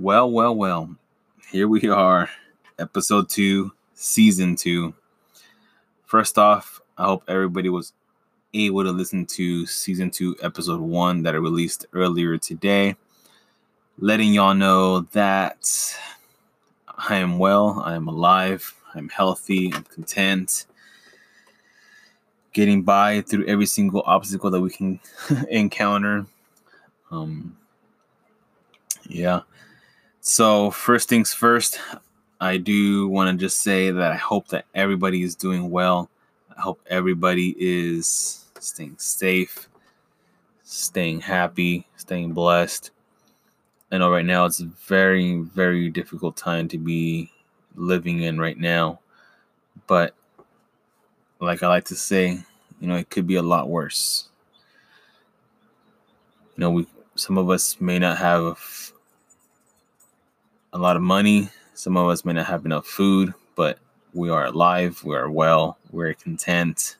Well, well, well. Here we are, episode two, season two. First off, I hope everybody was able to listen to season two, episode one that I released earlier today, letting y'all know that I am well, I am alive, I'm healthy, I'm content, getting by through every single obstacle that we can encounter. Um, yeah. So, first things first, I do want to just say that I hope that everybody is doing well. I hope everybody is staying safe, staying happy, staying blessed. I know right now it's a very, very difficult time to be living in right now. But, like I like to say, you know, it could be a lot worse. You know, we some of us may not have a lot of money. Some of us may not have enough food, but we are alive, we are well, we're content.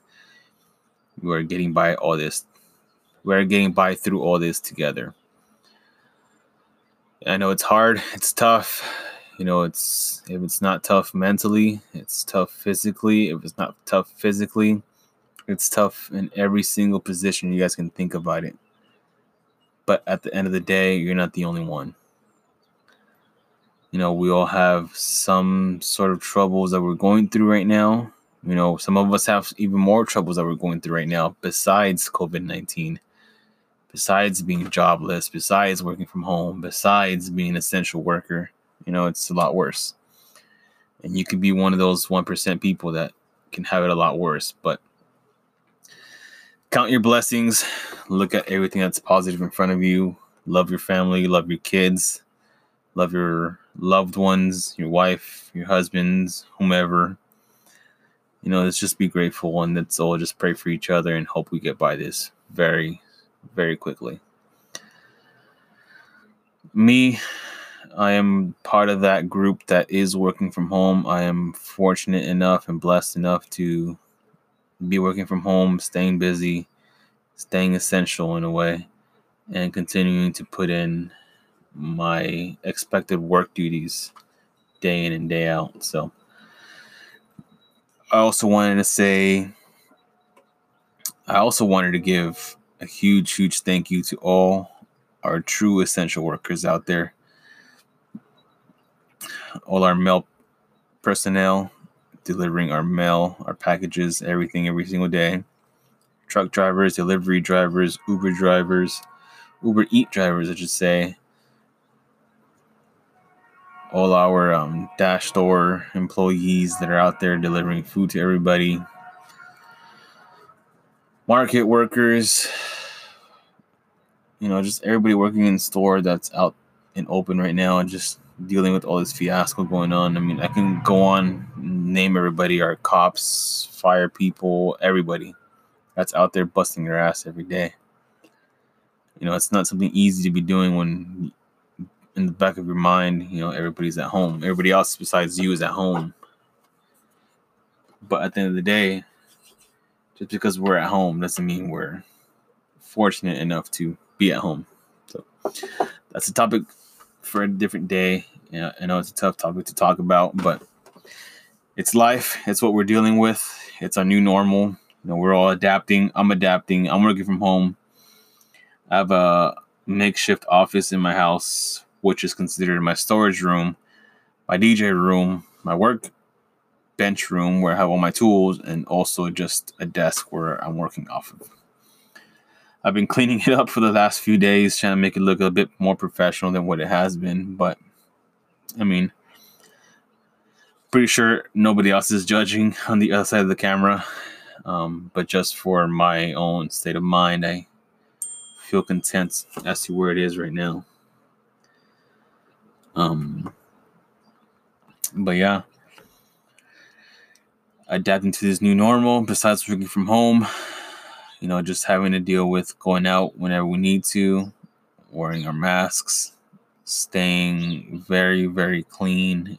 We are getting by all this. We are getting by through all this together. I know it's hard, it's tough. You know, it's if it's not tough mentally, it's tough physically. If it's not tough physically, it's tough in every single position you guys can think about it. But at the end of the day, you're not the only one you know, we all have some sort of troubles that we're going through right now. You know, some of us have even more troubles that we're going through right now besides COVID 19, besides being jobless, besides working from home, besides being an essential worker. You know, it's a lot worse. And you could be one of those 1% people that can have it a lot worse. But count your blessings, look at everything that's positive in front of you, love your family, love your kids, love your loved ones, your wife, your husbands, whomever. You know, let's just be grateful and let's all just pray for each other and hope we get by this very, very quickly. Me, I am part of that group that is working from home. I am fortunate enough and blessed enough to be working from home, staying busy, staying essential in a way, and continuing to put in my expected work duties day in and day out. So I also wanted to say, I also wanted to give a huge, huge thank you to all our true essential workers out there, all our mail personnel delivering our mail, our packages, everything every single day. Truck drivers, delivery drivers, Uber drivers, Uber Eat drivers, I should say, all our um, Dash Store employees that are out there delivering food to everybody, market workers, you know, just everybody working in store that's out and open right now and just dealing with all this fiasco going on. I mean, I can go on, name everybody, our cops, fire people, everybody that's out there busting their ass every day. You know, it's not something easy to be doing when in the back of your mind, you know, everybody's at home. Everybody else besides you is at home. But at the end of the day, just because we're at home doesn't mean we're fortunate enough to be at home. So that's a topic for a different day. Yeah, I know it's a tough topic to talk about, but it's life. It's what we're dealing with. It's our new normal. You know, we're all adapting. I'm adapting. I'm working from home. I have a makeshift office in my house which is considered my storage room, my DJ room, my work bench room where I have all my tools, and also just a desk where I'm working off of. I've been cleaning it up for the last few days, trying to make it look a bit more professional than what it has been. But I mean, pretty sure nobody else is judging on the other side of the camera. Um, but just for my own state of mind, I feel content as to where it is right now. Um, but yeah, adapting to this new normal. Besides working from home, you know, just having to deal with going out whenever we need to, wearing our masks, staying very very clean.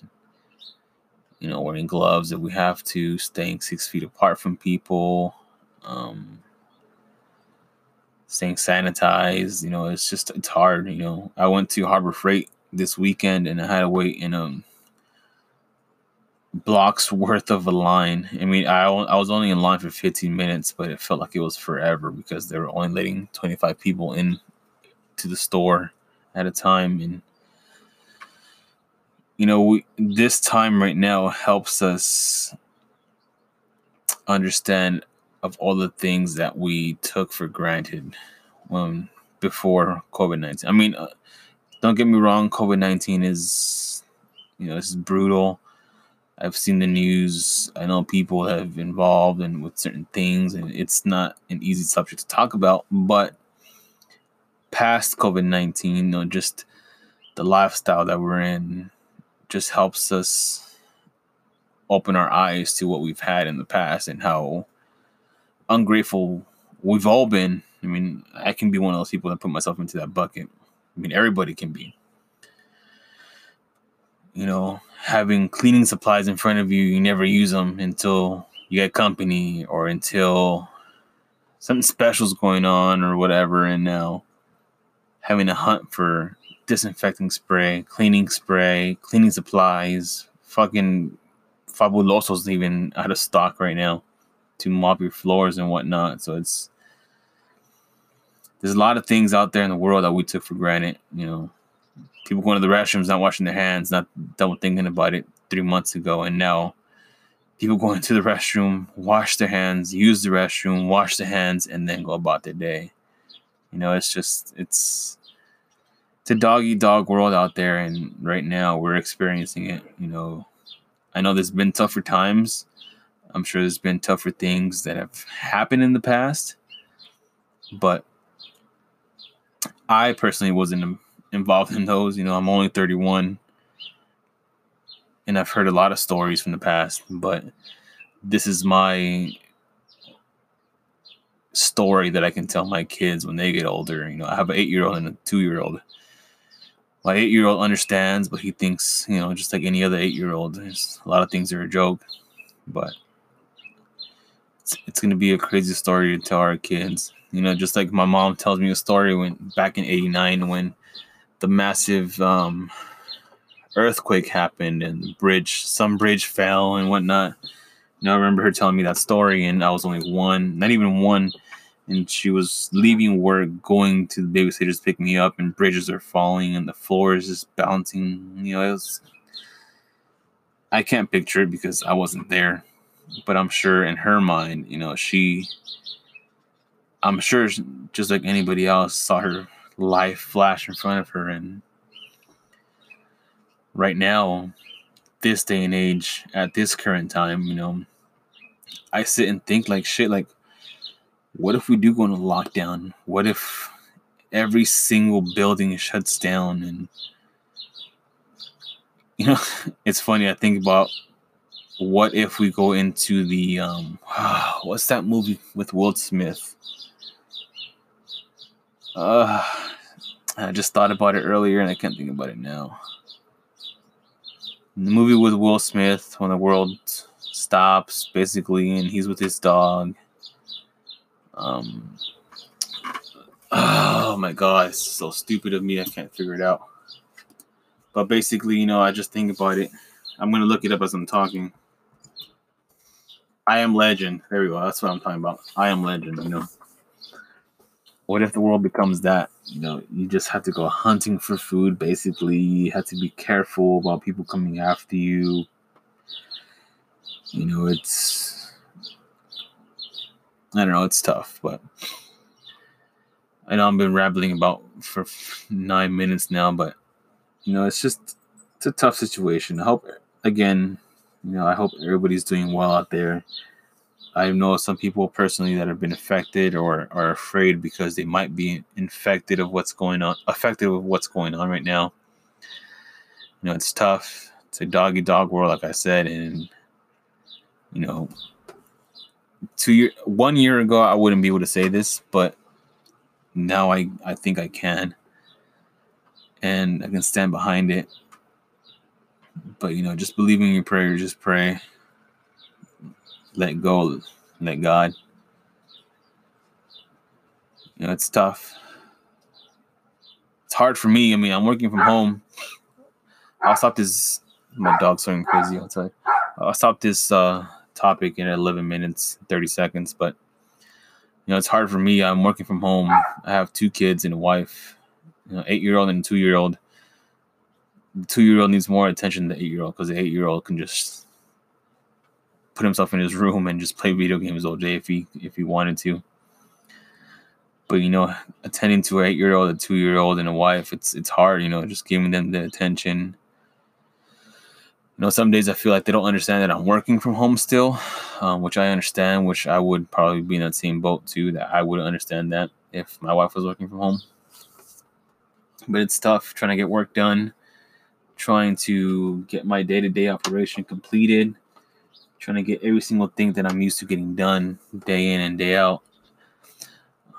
You know, wearing gloves if we have to, staying six feet apart from people. Um, staying sanitized. You know, it's just it's hard. You know, I went to Harbor Freight this weekend, and I had to wait in a blocks worth of a line. I mean, I I was only in line for 15 minutes, but it felt like it was forever because they were only letting 25 people in to the store at a time, and you know, we, this time right now helps us understand of all the things that we took for granted um, before COVID 19. I mean, uh, don't get me wrong, COVID 19 is, you know, this is brutal. I've seen the news. I know people have involved in with certain things, and it's not an easy subject to talk about. But past COVID 19, you know, just the lifestyle that we're in just helps us open our eyes to what we've had in the past and how ungrateful we've all been. I mean, I can be one of those people that put myself into that bucket. I mean, everybody can be. You know, having cleaning supplies in front of you, you never use them until you get company or until something special's going on or whatever. And now having to hunt for disinfecting spray, cleaning spray, cleaning supplies, fucking Fabuloso's even out of stock right now to mop your floors and whatnot. So it's there's a lot of things out there in the world that we took for granted. You know, people going to the restrooms, not washing their hands, not double thinking about it three months ago, and now people going to the restroom, wash their hands, use the restroom, wash their hands, and then go about their day. You know, it's just it's it's a dog eat dog world out there, and right now we're experiencing it. You know, I know there's been tougher times. I'm sure there's been tougher things that have happened in the past, but I personally wasn't involved in those. You know, I'm only 31 and I've heard a lot of stories from the past, but this is my story that I can tell my kids when they get older. You know, I have an eight year old and a two year old. My eight year old understands, but he thinks, you know, just like any other eight year old, there's a lot of things are a joke, but it's, it's going to be a crazy story to tell our kids. You know, just like my mom tells me a story when back in 89 when the massive um, earthquake happened and the bridge, some bridge fell and whatnot. You know, I remember her telling me that story, and I was only one, not even one, and she was leaving work, going to the babysitters to pick me up, and bridges are falling, and the floor is just bouncing. You know, it was. I can't picture it because I wasn't there, but I'm sure in her mind, you know, she. I'm sure, just like anybody else, saw her life flash in front of her. And right now, this day and age, at this current time, you know, I sit and think like shit, like, what if we do go into lockdown? What if every single building shuts down and you know it's funny i think about what if we go into the um what's that movie with will smith uh, I just thought about it earlier and I can't think about it now. The movie with Will Smith, when the world stops, basically, and he's with his dog. Um, oh my god, it's so stupid of me. I can't figure it out. But basically, you know, I just think about it. I'm gonna look it up as I'm talking. I am legend. There we go. That's what I'm talking about. I am legend. You know what if the world becomes that? You know, you just have to go hunting for food. Basically, you have to be careful about people coming after you. You know, it's I don't know, it's tough, but I know I've been rambling about for nine minutes now, but you know, it's just it's a tough situation. I hope again, you know, I hope everybody's doing well out there. I know some people personally that have been affected or are afraid because they might be infected of what's going on, affected with what's going on right now. You know, it's tough. It's a doggy dog world, like I said, and you know, two year, one year ago, I wouldn't be able to say this, but now I, I think I can, and I can stand behind it. But you know, just believe in your prayer. Just pray let go, let God. You know, it's tough. It's hard for me. I mean, I'm working from home. I'll stop this. My dog's going crazy outside. I'll stop this uh, topic in 11 minutes, 30 seconds. But you know, it's hard for me. I'm working from home. I have two kids and a wife. You know, eight year old and two year old. The two year old needs more attention than the eight year old because the eight year old can just put himself in his room and just play video games all day if he if he wanted to. But you know, attending to an eight year old, a two year old, and a wife, it's it's hard. You know, just giving them the attention. You know, some days I feel like they don't understand that I'm working from home still, um, which I understand. Which I would probably be in that same boat too. That I would understand that if my wife was working from home. But it's tough trying to get work done, trying to get my day to day operation completed trying to get every single thing that I'm used to getting done day in and day out.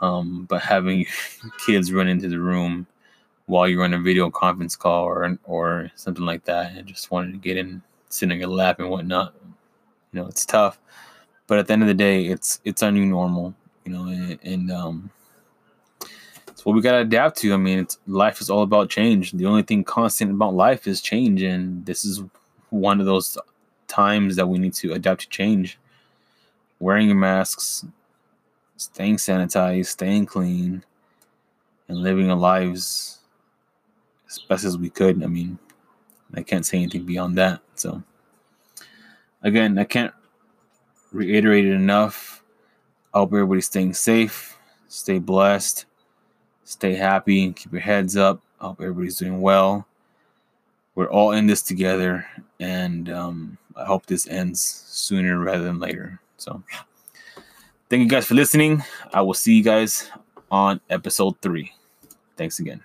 Um, but having kids run into the room while you're on a video conference call or or something like that, and just wanted to get in, sit on your lap and whatnot. You know, it's tough, but at the end of the day, it's it's our new normal. You know, and, and um, it's what we gotta adapt to. I mean, it's life is all about change. The only thing constant about life is change, and this is one of those times that we need to adapt to change. Wearing your masks, staying sanitized, staying clean, and living our lives as best as we could. I mean, I can't say anything beyond that. So, again, I can't reiterate it enough. I hope everybody's staying safe, stay blessed, stay happy, and keep your heads up. I hope everybody's doing well. We're all in this together, and um, I hope this ends sooner rather than later. So, thank you guys for listening. I will see you guys on episode three. Thanks again.